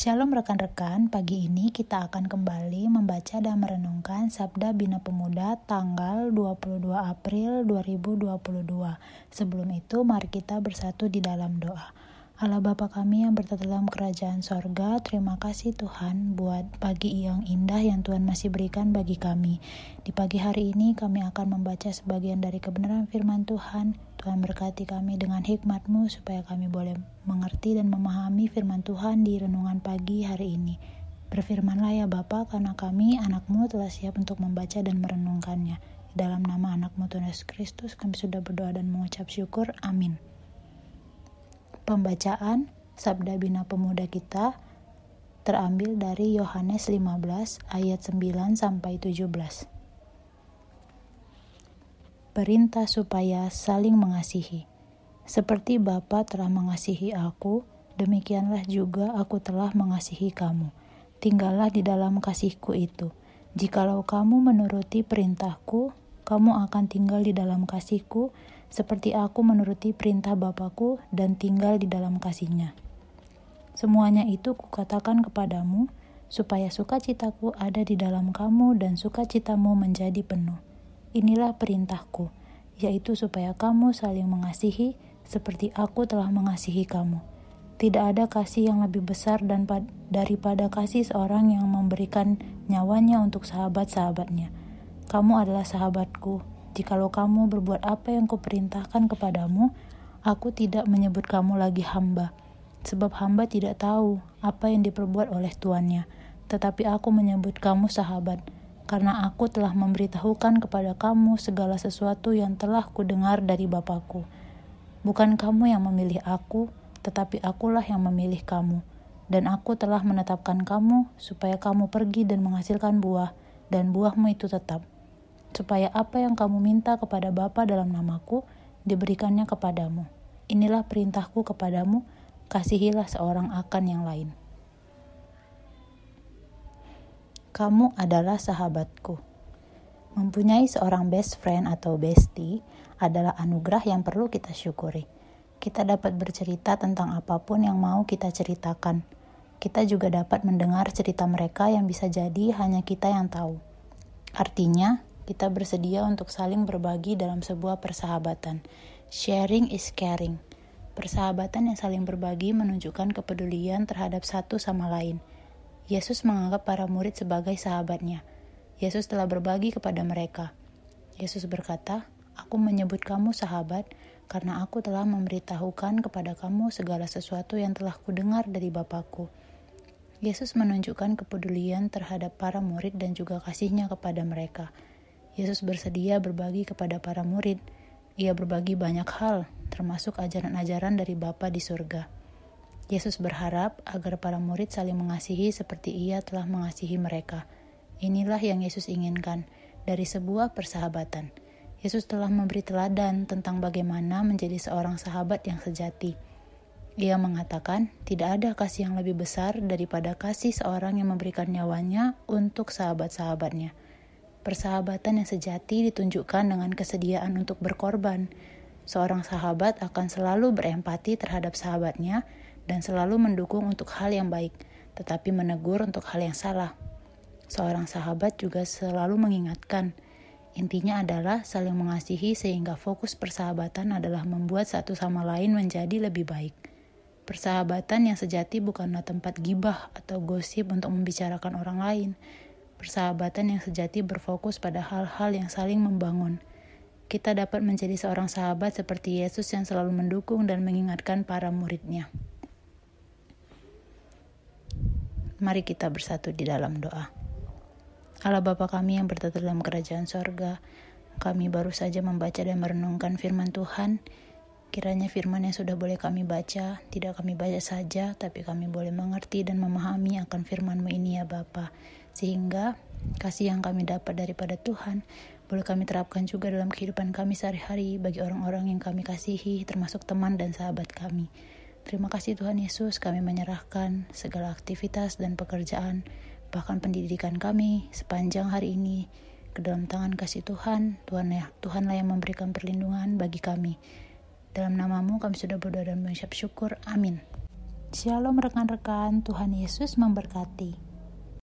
Shalom rekan-rekan, pagi ini kita akan kembali membaca dan merenungkan Sabda Bina Pemuda tanggal 22 April 2022. Sebelum itu, mari kita bersatu di dalam doa. Allah Bapa kami yang bertata dalam kerajaan sorga, terima kasih Tuhan buat pagi yang indah yang Tuhan masih berikan bagi kami. Di pagi hari ini kami akan membaca sebagian dari kebenaran firman Tuhan. Tuhan berkati kami dengan hikmat-Mu supaya kami boleh mengerti dan memahami firman Tuhan di renungan pagi hari ini. Berfirmanlah ya Bapa, karena kami anak-Mu telah siap untuk membaca dan merenungkannya. Dalam nama anak-Mu Tuhan Yesus Kristus kami sudah berdoa dan mengucap syukur. Amin. Pembacaan Sabda Bina Pemuda kita terambil dari Yohanes 15 ayat 9 sampai 17. Perintah supaya saling mengasihi. Seperti Bapa telah mengasihi aku, demikianlah juga aku telah mengasihi kamu. Tinggallah di dalam kasihku itu. Jikalau kamu menuruti perintahku, kamu akan tinggal di dalam kasihku, seperti aku menuruti perintah Bapakku dan tinggal di dalam kasihnya. Semuanya itu kukatakan kepadamu, supaya sukacitaku ada di dalam kamu dan sukacitamu menjadi penuh. Inilah perintahku, yaitu supaya kamu saling mengasihi seperti aku telah mengasihi kamu. Tidak ada kasih yang lebih besar dan daripada kasih seorang yang memberikan nyawanya untuk sahabat-sahabatnya. Kamu adalah sahabatku, Jikalau kamu berbuat apa yang kuperintahkan kepadamu, aku tidak menyebut kamu lagi hamba, sebab hamba tidak tahu apa yang diperbuat oleh tuannya. Tetapi aku menyebut kamu sahabat, karena aku telah memberitahukan kepada kamu segala sesuatu yang telah kudengar dari Bapakku. Bukan kamu yang memilih aku, tetapi akulah yang memilih kamu. Dan aku telah menetapkan kamu supaya kamu pergi dan menghasilkan buah, dan buahmu itu tetap supaya apa yang kamu minta kepada Bapa dalam namaku diberikannya kepadamu. Inilah perintahku kepadamu, kasihilah seorang akan yang lain. Kamu adalah sahabatku. Mempunyai seorang best friend atau bestie adalah anugerah yang perlu kita syukuri. Kita dapat bercerita tentang apa pun yang mau kita ceritakan. Kita juga dapat mendengar cerita mereka yang bisa jadi hanya kita yang tahu. Artinya, kita bersedia untuk saling berbagi dalam sebuah persahabatan. Sharing is caring. Persahabatan yang saling berbagi menunjukkan kepedulian terhadap satu sama lain. Yesus menganggap para murid sebagai sahabatnya. Yesus telah berbagi kepada mereka. Yesus berkata, Aku menyebut kamu sahabat karena aku telah memberitahukan kepada kamu segala sesuatu yang telah kudengar dari Bapakku. Yesus menunjukkan kepedulian terhadap para murid dan juga kasihnya kepada mereka. Yesus bersedia berbagi kepada para murid. Ia berbagi banyak hal, termasuk ajaran-ajaran dari Bapa di surga. Yesus berharap agar para murid saling mengasihi seperti ia telah mengasihi mereka. Inilah yang Yesus inginkan dari sebuah persahabatan. Yesus telah memberi teladan tentang bagaimana menjadi seorang sahabat yang sejati. Ia mengatakan, tidak ada kasih yang lebih besar daripada kasih seorang yang memberikan nyawanya untuk sahabat-sahabatnya. Persahabatan yang sejati ditunjukkan dengan kesediaan untuk berkorban. Seorang sahabat akan selalu berempati terhadap sahabatnya dan selalu mendukung untuk hal yang baik, tetapi menegur untuk hal yang salah. Seorang sahabat juga selalu mengingatkan. Intinya adalah saling mengasihi sehingga fokus persahabatan adalah membuat satu sama lain menjadi lebih baik. Persahabatan yang sejati bukanlah tempat gibah atau gosip untuk membicarakan orang lain, Persahabatan yang sejati berfokus pada hal-hal yang saling membangun. Kita dapat menjadi seorang sahabat seperti Yesus yang selalu mendukung dan mengingatkan para muridnya. Mari kita bersatu di dalam doa. Allah Bapa kami yang bertata dalam kerajaan sorga, kami baru saja membaca dan merenungkan firman Tuhan. Kiranya firman yang sudah boleh kami baca, tidak kami baca saja, tapi kami boleh mengerti dan memahami akan firman-Mu ini ya Bapa sehingga kasih yang kami dapat daripada Tuhan boleh kami terapkan juga dalam kehidupan kami sehari-hari bagi orang-orang yang kami kasihi, termasuk teman dan sahabat kami. Terima kasih Tuhan Yesus, kami menyerahkan segala aktivitas dan pekerjaan, bahkan pendidikan kami sepanjang hari ini ke dalam tangan kasih Tuhan. Tuhan ya, Tuhanlah yang memberikan perlindungan bagi kami. Dalam namamu kami sudah berdoa dan mengucap syukur. Amin. Shalom rekan-rekan, Tuhan Yesus memberkati.